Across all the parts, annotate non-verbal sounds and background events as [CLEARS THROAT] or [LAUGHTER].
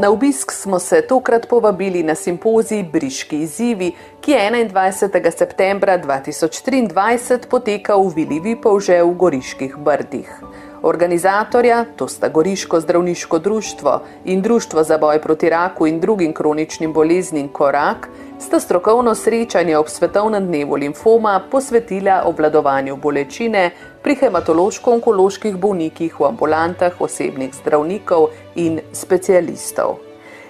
Na obisk smo se tokrat povabili na simpozij Briški izzivi, ki je 21. septembra 2023 potekal v Vili Vipavže v Goriških brdih. Organizatorja, to sta Goriško zdravniško društvo in Društvo za boj proti raku in drugim kroničnim boleznim Korak, sta strokovno srečanje ob svetovnem dnevu limfoma posvetila obvladovanju bolečine pri hematološko-onkoloških bolnikih v ambulantah osebnih zdravnikov in specialistov.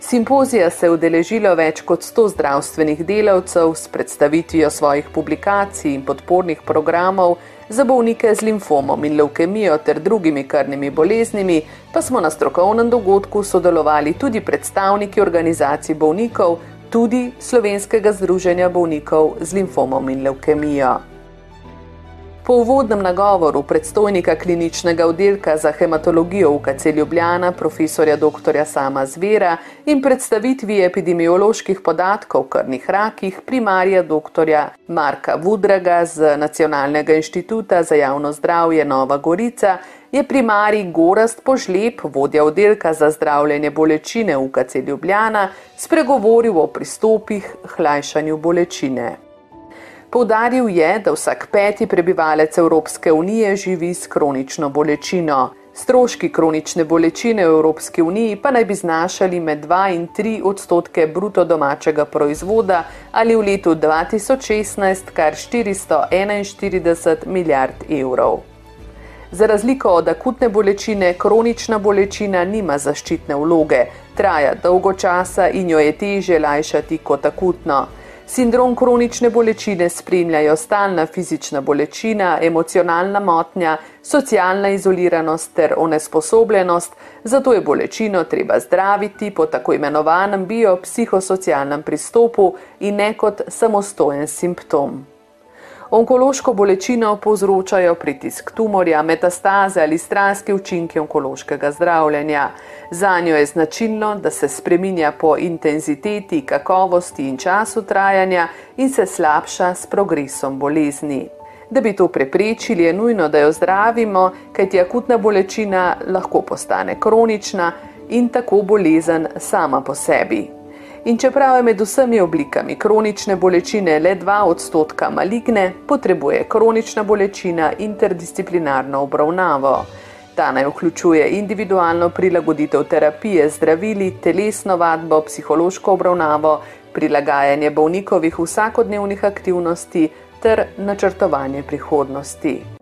Simpozija se je udeležilo več kot 100 zdravstvenih delavcev s predstavitvijo svojih publikacij in podpornih programov za bolnike z limfomom in leukemijo ter drugimi krvnimi boleznimi, pa smo na strokovnem dogodku sodelovali tudi predstavniki organizacij bolnikov, tudi Slovenskega združenja bolnikov z limfomom in leukemijo. Po uvodnem nagovoru predstojnika kliničnega oddelka za hematologijo UKC Ljubljana, profesorja dr. Sama Zvera in predstavitvi epidemioloških podatkov krvnih rakih primarja dr. Marka Vudraga z Nacionalnega inštituta za javno zdravje Nova Gorica je primarij Gorast Požlep, vodja oddelka za zdravljenje bolečine UKC Ljubljana, spregovoril o pristopih k hlajšanju bolečine. Poudaril je, da vsak peti prebivalec Evropske unije živi s kronično bolečino. Stroški kronične bolečine v Evropski uniji pa naj bi znašali med 2 in 3 odstotke bruto domačega proizvoda ali v letu 2016 kar 441 milijard evrov. Za razliko od akutne bolečine, kronična bolečina nima zaščitne vloge, traja dolgo časa in jo je teže lajšati kot akutno. Sindrom kronične bolečine spremljajo stalna fizična bolečina, emocionalna motnja, socialna izoliranost ter onesposobljenost, zato je bolečino treba zdraviti po tako imenovanem biopsihosocialnem pristopu in ne kot samostojen simptom. Onkološko bolečino povzročajo pritisk tumorja, metastaze ali stranski učinki onkološkega zdravljenja. Za njo je značilno, da se spreminja po intenziteti, kakovosti in času trajanja in se slabša s progresom bolezni. Da bi to preprečili, je nujno, da jo zdravimo, kajti akutna bolečina lahko postane kronična in tako bolezen sama po sebi. In čeprav je med vsemi oblikami kronične bolečine le 2 odstotka maligne, potrebuje kronična bolečina interdisciplinarno obravnavo. Ta naj vključuje individualno prilagoditev terapije zdravili, telesno vadbo, psihološko obravnavo, prilagajanje bolnikovih vsakodnevnih aktivnosti ter načrtovanje prihodnosti.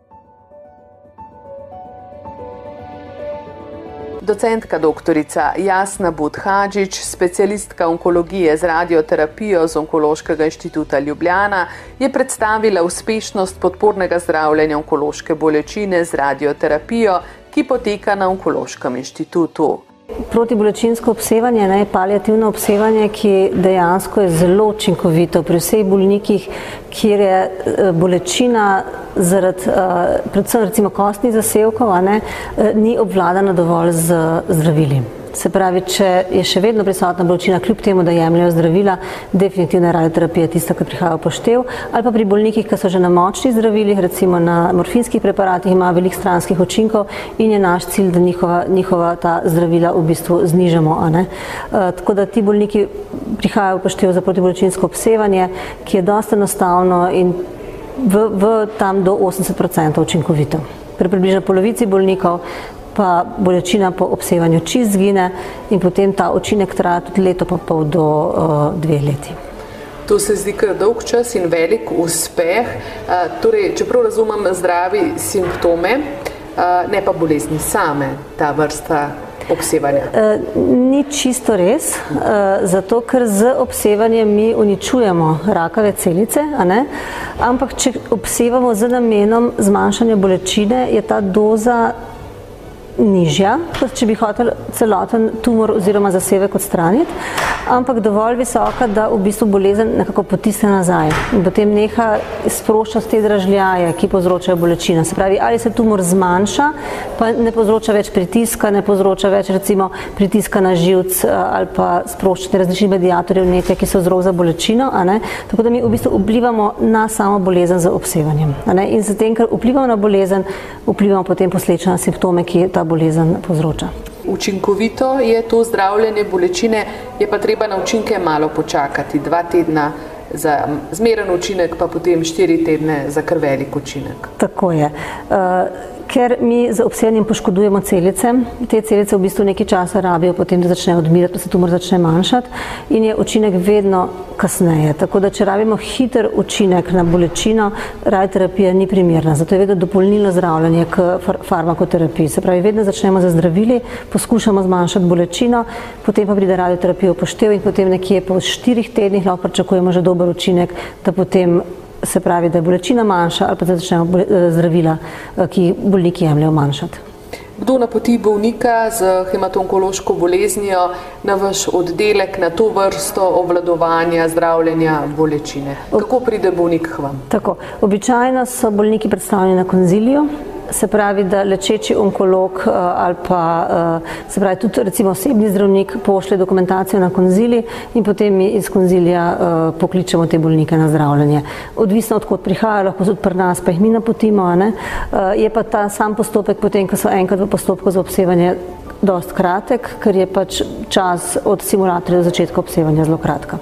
Docentka dr. Jasna Budhađič, specialistka onkologije z radioterapijo z Onkološkega inštituta Ljubljana, je predstavila uspešnost podpornega zdravljenja onkološke bolečine z radioterapijo, ki poteka na Onkološkem inštitutu. Protibolečinsko obsevanje, ne, palijativno obsevanje, ki dejansko je zelo učinkovito pri vseh bolnikih, kjer je eh, bolečina zaradi uh, predvsem recimo kostnih zasevkov, ne, uh, ni obvladana dovolj z zdravili. Se pravi, če je še vedno prisotna bolečina, kljub temu, da jemljajo zdravila, definitivno je radioterapija tista, ki prihaja v poštev. Ali pa pri bolnikih, ki so že na močnih zdravilih, recimo na morfinskih preparatih, ima veliko stranskih učinkov in je naš cilj, da njihova, njihova ta zdravila v bistvu znižamo. Uh, tako da ti bolniki prihajajo v poštev za protibolečinsko obsevanje, ki je dosta enostavno in v, v tam do 80% učinkovito. Pri približno polovici bolnikov pa bolečina po obsevanju čist zgine in potem ta učinek traja tudi leto pa pol do uh, dveh leti. To se zdi kar dolg čas in velik uspeh. Uh, torej, čeprav razumem zdravi simptome, uh, ne pa bolezni same, ta vrsta obsevanja. Uh, ni čisto res, uh, zato ker z obsevanjem mi uničujemo rakave celice, ampak če obsevamo z namenom zmanjšanja bolečine, je ta doza nižja, kot če bi hotel celoten tumor oziroma zasevek odstraniti, ampak dovolj visoka, da v bistvu bolezen nekako potisne nazaj in potem neha sproščati te dražljaje, ki povzročajo bolečino. Se pravi, ali se tumor zmanjša, pa ne povzroča več pritiska, ne povzroča več recimo pritiska na živc eh, ali pa sproščati različnih medijatorjev nekaj, ki so vzrok za bolečino? Tako da mi v bistvu vplivamo na samo bolezen z obsevanjem. In s tem, ker vplivamo na bolezen, vplivamo potem posledično na simptome, ki ta bolezen povzroča. Učinkovito je to zdravljenje bolečine, je pa treba na učinke malo počakati, dva tedna za zmeren učinek, pa potem štiri tedne za kar velik učinek. Tako je. Ker mi z obsejanjem poškodujemo celice. Te celice v bistvu nekaj časa rabijo, potem da začnejo odmirati, pa se tumor začne manjšati in je učinek vedno kasneje. Tako da, če rabimo hiter učinek na bolečino, radioterapija ni primerna. Zato je vedno dopolnilno zdravljenje k far farmakoterapiji. Se pravi, vedno začnemo za zdravili, poskušamo zmanjšati bolečino, potem pa pride radioterapija upoštev in potem nekje po štirih tednih lahko pričakujemo že dober učinek, da potem se pravi, da je bolečina manjša ali pa da začnejo eh, zdravila, eh, ki bolniki jemljajo manjšati. Kdo napoti bolnika z hematonkološko boleznijo na vaš oddelek, na to vrsto obvladovanja, zdravljenja bolečine? Kako pride bolnik k vam? Tako, običajno so bolniki predstavljeni na konziliju, se pravi, da lečeči onkolog uh, ali pa uh, se pravi tudi recimo osebni zdravnik pošlje dokumentacijo na konzili in potem mi iz konzilija uh, pokličemo te bolnike na zdravljenje. Odvisno od kod prihajajo, lahko tudi pri nas, pa jih mi napotimo, ne? Je pa ta sam postopek potem, ko so enkrat v postopku za obsevanje dost kratek, ker je pač čas od simulatorja do začetka obsevanja zelo kratka.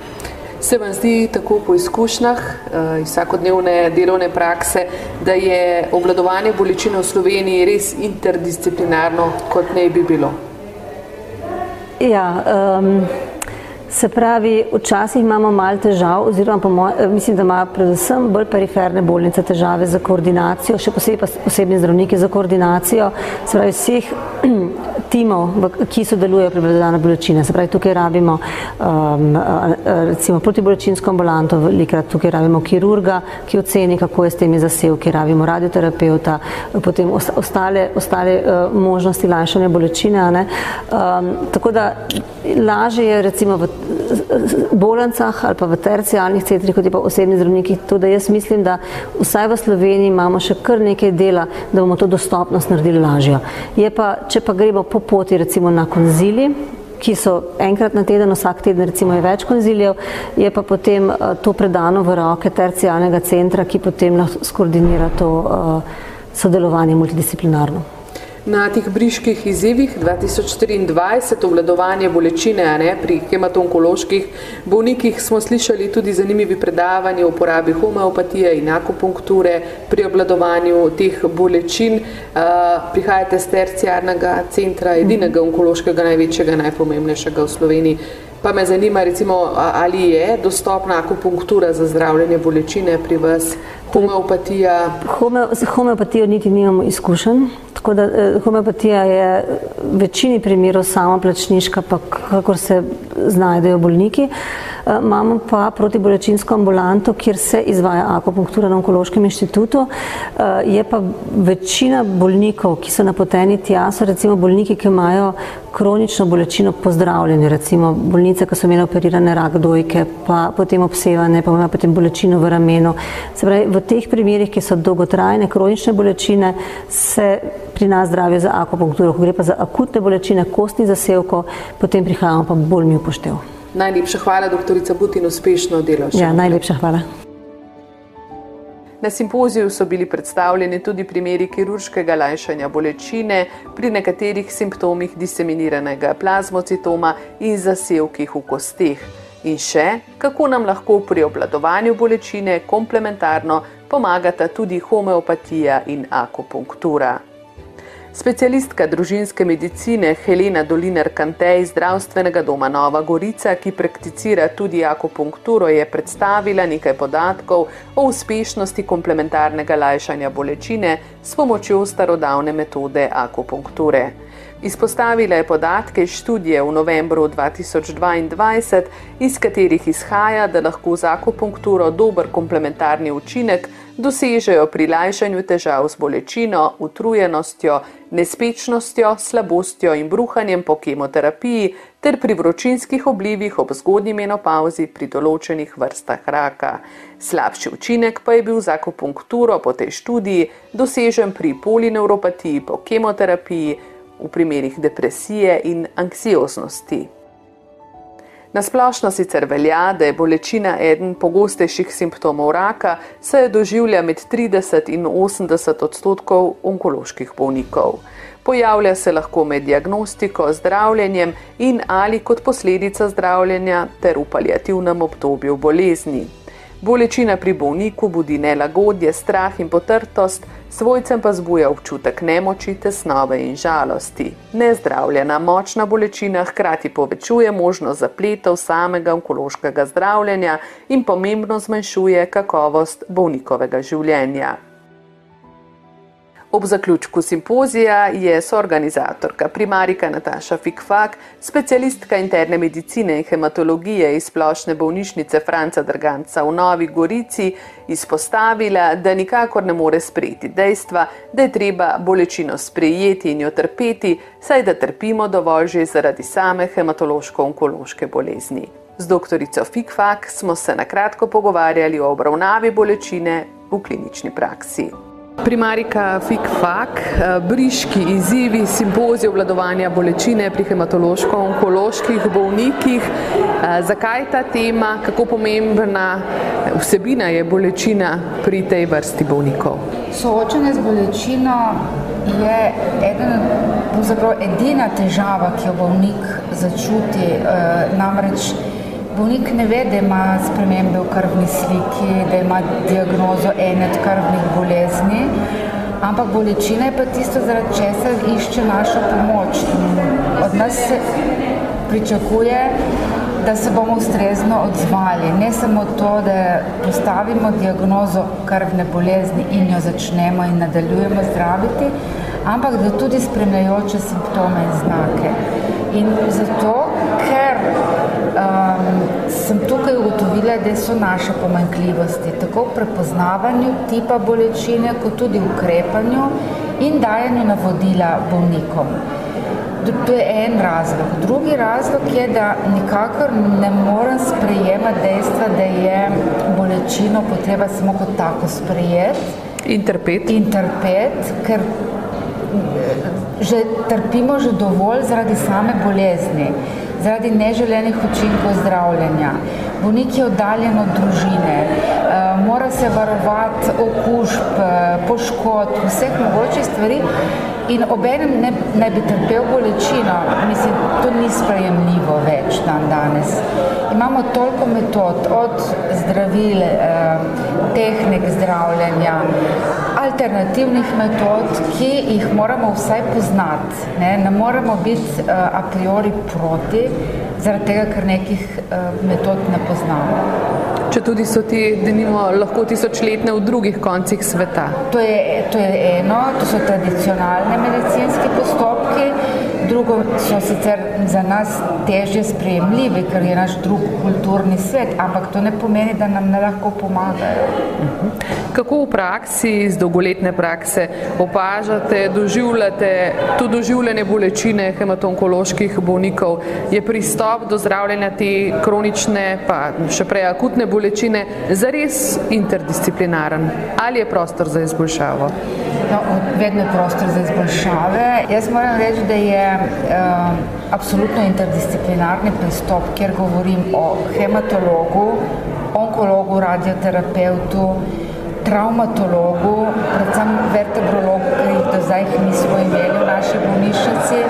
Se vam zdi tako po izkušnjah uh, iz vsakodnevne delovne prakse, da je obvladovanje bolečine v Sloveniji res interdisciplinarno, kot ne bi bilo? Ja, um, Se pravi, včasih imamo malo težav, oziroma moj, eh, mislim, da imajo predvsem bolj periferne bolnice težave za koordinacijo, še posebej pa posebni zdravniki za koordinacijo, se pravi, vseh [CLEARS THROAT] timov, ki sodelujejo pri obvladovanju bolečine. Se pravi, tukaj rabimo um, recimo protibolečinsko ambulanto, velikrat tukaj rabimo kirurga, ki oceni, kako je s temi zasevki, rabimo radioterapeuta, potem ostale, ostale uh, možnosti lajšanja bolečine. Um, tako da lažje je recimo v bolnicah ali pa v tercijalnih centrih, kot je pa osebni zdravniki. To, da jaz mislim, da vsaj v Sloveniji imamo še kar nekaj dela, da bomo to dostopnost naredili lažjo. Je pa, če pa gremo po poti recimo na konzili, ki so enkrat na teden, vsak teden recimo je več konzilijev, je pa potem uh, to predano v roke tercijalnega centra, ki potem skoordinira to uh, sodelovanje multidisciplinarno. Na teh briških izzivih 2023 obvladovanje bolečine ne, pri hematonkoloških bolnikih smo slišali tudi zanimivi predavanje o uporabi homeopatije in akupunkture pri obvladovanju teh bolečin. Uh, prihajate z terciarnega centra, edinega onkološkega, največjega, najpomembnejšega v Sloveniji. Pa me zanima, recimo, ali je dostopna akupunktura za zdravljenje bolečine pri vas, homeopatija? Home, z homeopatijo niti nimamo izkušenj. Tako da eh, homeopatija je v večini primerov sama plačniška, pa kakor se znajdejo bolniki. Eh, imamo pa protibolečinsko ambulanto, kjer se izvaja akupunktura na onkološkem inštitutu. Eh, je pa večina bolnikov, ki so napoteni tja, so recimo bolniki, ki imajo kronično bolečino pozdravljeni, recimo bolnice, ki so imeli operirane rak dojke, pa potem obsevane, pa imajo potem bolečino v ramenu. Se pravi, v teh primerih, ki so dolgotrajne kronične bolečine, se pri nas zdravijo za akupunkturo, ko gre pa za akutne bolečine, kostni zasevko, potem prihajamo pa bolj mi upoštev. Najlepša hvala, doktorica Butin, uspešno delo. Ja, najlepša hvala. Na simpoziju so bili predstavljeni tudi primeri kirurškega lajšanja bolečine pri nekaterih simptomih diseminiranega plazmocitoma in zasevkih v kosteh. In še, kako nam lahko pri obladovanju bolečine komplementarno pomagata tudi homeopatija in akupunktura. Specialistka družinske medicine Helena Dolinar Kantej iz zdravstvenega doma Nova Gorica, ki prakticira tudi akupunkturo, je predstavila nekaj podatkov o uspešnosti komplementarnega lajšanja bolečine s pomočjo starodavne metode akupunkture. Izpostavila je podatke študije v novembru 2022, iz katerih izhaja, da lahko z akupunkturo dober komplementarni učinek dosežejo pri lajšanju težav z bolečino, utrujenostjo, nespečnostjo, slabostjo in bruhanjem po kemoterapiji ter pri vročinskih oblivih ob zgodnji menopauzi pri določenih vrstah raka. Slabši učinek pa je bil za akupunkturo po tej študiji dosežen pri polineuropatiji po kemoterapiji, v primerih depresije in anksioznosti. Nasplošno sicer velja, da je bolečina eden pogostejših simptomov raka, saj jo doživlja med 30 in 80 odstotkov onkoloških bolnikov. Pojavlja se lahko med diagnostiko, zdravljenjem in ali kot posledica zdravljenja ter v palijativnem obdobju bolezni. Bolečina pri bolniku budi nelagodje, strah in potrtost, svojcem pa zbuja občutek nemoči, tesnobe in žalosti. Nezdravljena močna bolečina hkrati povečuje možnost zapletov samega onkološkega zdravljenja in pomembno zmanjšuje kakovost bolnikovega življenja. Ob zaključku simpozija je soorganizatorka primarika Nataša Fikfak, specialistka interne medicine in hematologije iz splošne bolnišnice Franca Drganca v Novi Gorici, izpostavila, da nikakor ne more sprejeti dejstva, da je treba bolečino sprejeti in jo trpeti, saj da trpimo dovolj že zaradi same hematološko-onkološke bolezni. Z doktorico Fikfak smo se na kratko pogovarjali o obravnavi bolečine v klinični praksi. Primarika FIK-FAK, eh, briški izzivi, simpozij obladovanja bolečine pri hematološko-onkoloških bolnikih. Eh, zakaj ta tema, kako pomembna vsebina je bolečina pri tej vrsti bolnikov? Soočanje z bolečino je eden, edina težava, ki jo bolnik začuti, eh, namreč bolnik ne ve, da ima spremembe v krvni sliki, da ima diagnozo ene od krvnih bolezni, ampak bolečina je pa tisto, zaradi česar išče našo pomoč. Od nas se pričakuje, da se bomo ustrezno odzvali. Ne samo to, da postavimo diagnozo krvne bolezni in jo začnemo in nadaljujemo zdraviti, ampak da tudi spremljajoče simptome in znake. In zato, ker um, sem tukaj ugotovila, da so naše pomankljivosti tako v prepoznavanju tipa bolečine, kot tudi ukrepanju in dajanju navodila bolnikom. To je en razlog. Drugi razlog je, da nikakor ne morem sprejemati dejstva, da je bolečino potreba samo kot tako sprejeti. In trpeti. In trpeti, ker že trpimo že dovolj zaradi same bolezni zaradi neželenih učinkov zdravljenja. Bolnik je oddaljen od družine, eh, mora se varovati okužb, eh, poškodb, vseh mogočih stvari in obenem ne, ne bi trpel bolečino. Mislim, to ni sprejemljivo več dan danes. Imamo toliko metod, od zdravil, eh, tehnik zdravljenja, alternativnih metod, ki jih moramo vsaj poznati. Ne, ne moremo biti a priori proti, zaradi tega, ker nekih metod ne poznamo. Če tudi so ti, da nimo lahko tisočletne v drugih koncih sveta. To je, to je eno, to so tradicionalne medicinski postopki, drugo so sicer za nas težje sprejemljivi, ker je naš drug kulturni svet, ampak to ne pomeni, da nam ne lahko pomagajo. Kako v praksi, iz dolgoletne prakse, opažate, doživljate to doživljanje bolečine hematonkoloških bolnikov? Je pristop do zdravljenja te kronične, pa še prej akutne bolečine, zares interdisciplinaren? Ali je prostor za izboljšavo? No, vedno prostor za izboljšave. Jaz moram reči, da je uh, absolutno interdisciplinarni pristop, kjer govorim o hematologu, onkologu, radioterapeutu, traumatologu, predvsem vertebrologu, ki jih do zdaj nismo imeli v naši bolnišnici,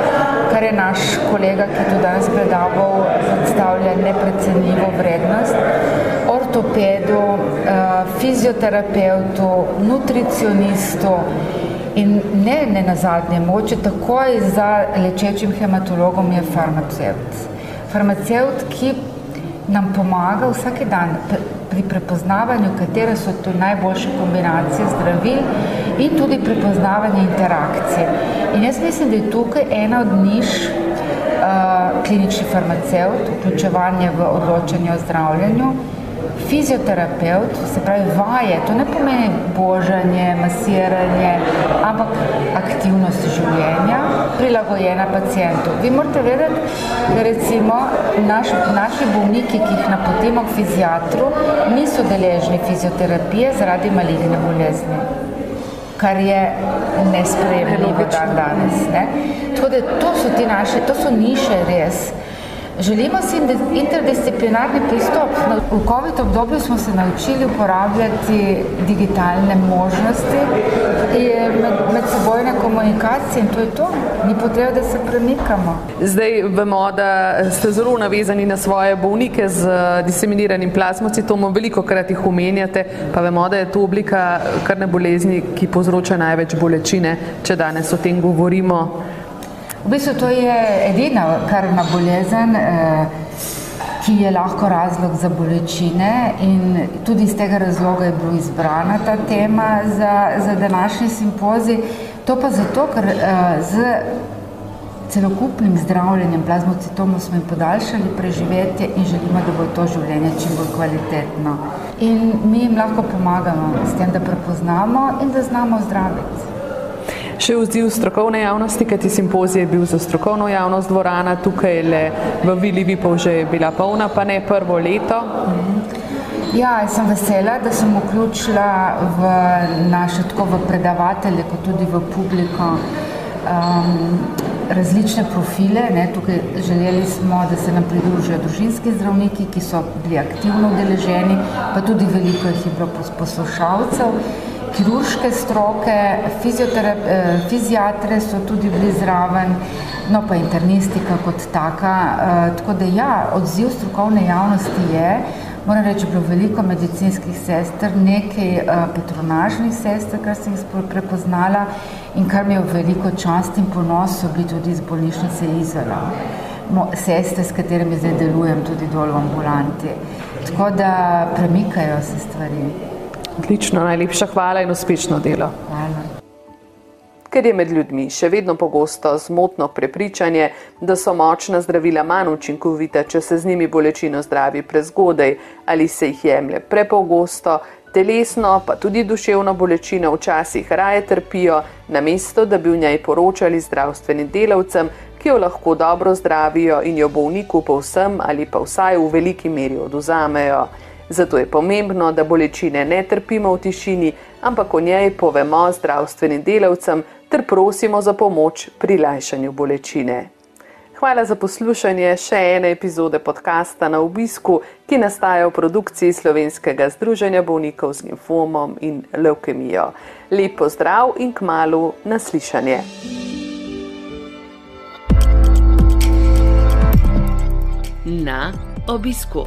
kar je naš kolega, ki je to danes predaval, predstavlja neprecenljivo vrednost, ortopedu, uh, fizioterapeutu, nutricionistu, In ne, ne na zadnje, moče takoj za lečečim hematologom je farmaceut. Farmaceut, ki nam pomaga vsak dan pri prepoznavanju, katere so to najboljše kombinacije zdravil in tudi prepoznavanje interakcije. In jaz mislim, da je tukaj ena od niš uh, klinični farmaceut, vključevanje v odločanje o zdravljenju, Fizioterapeut, se pravi vaje, to ne pomeni božanje, masiranje, ampak aktivnost življenja, prilagojena pacijentu. Vi morate vedeti, da recimo naš, naši bolniki, ki jih napotimo k fiziatru, niso deležni fizioterapije zaradi maligne bolezni kar je nespremljivo dan danes. Ne? Tako da to so ti naše, to so niše res. Želimo si interdisciplinarni pristop. V COVID obdobju smo se naučili uporabljati digitalne možnosti in med, medsebojne komunikacije in to je to. Ni potreba, da se premikamo. Zdaj vemo, da ste zelo navezani na svoje bolnike z diseminiranim plazmocitomom, veliko krat jih omenjate, pa vemo, da je to oblika krne bolezni, ki povzroča največ bolečine, če danes o tem govorimo. V bistvu to je edina krvna bolezen, eh, ki je lahko razlog za bolečine in tudi iz tega razloga je bila izbrana ta tema za, za današnji simpozij. To pa zato, ker eh, z celokupnim zdravljenjem plazmocitomov smo jim podaljšali preživetje in želimo, da bo to življenje čim bolj kvalitetno. In mi jim lahko pomagamo s tem, da prepoznamo in da znamo zdraviti. Še odziv strokovne javnosti, kaj ti simpozij je bil za strokovno javnost dvorana, tukaj le v Vili Vipov že je bila polna, pa ne prvo leto. Ja, sem vesela, da sem vključila v naše tako v predavatelje, kot tudi v publiko um, različne profile. Ne. Tukaj želeli smo, da se nam pridružijo družinski zdravniki, ki so bili aktivno udeleženi, pa tudi veliko jih je bilo poslušalcev kirurške stroke, eh, fiziatre so tudi bili zraven, no pa internistika kot taka. Eh, tako da ja, odziv strokovne javnosti je, moram reči, bilo veliko medicinskih sester, nekaj eh, patronažnih sester, kar sem jih prepoznala in kar mi je veliko čast in ponos, so bili tudi iz bolnišnice Izola. Sestre, s katerimi zdaj delujem, tudi dol v ambulanti. Tako da premikajo se stvari. Odlično, najlepša hvala in uspešno delo. Hvala. Ker je med ljudmi še vedno pogosto zmotno prepričanje, da so močna zdravila manj učinkovita, če se z njimi bolečino zdravi prezgodaj ali se jih jemlje prepogosto, telesno pa tudi duševno bolečino včasih raje trpijo, namesto da bi v njej poročali zdravstvenim delavcem, ki jo lahko dobro zdravijo in jo bolniku povsem ali pa vsaj v veliki meri oduzamejo. Zato je pomembno, da bolečine ne trpimo v tišini, ampak o njej povemo zdravstvenim delavcem ter prosimo za pomoč pri lajšanju bolečine. Hvala za poslušanje še ene epizode podcasta na obisku, ki nastaja v produkciji Slovenskega združenja bolnikov z limfomom in leukemijo. Lepo zdrav in k malu naslišanje. Na obisku.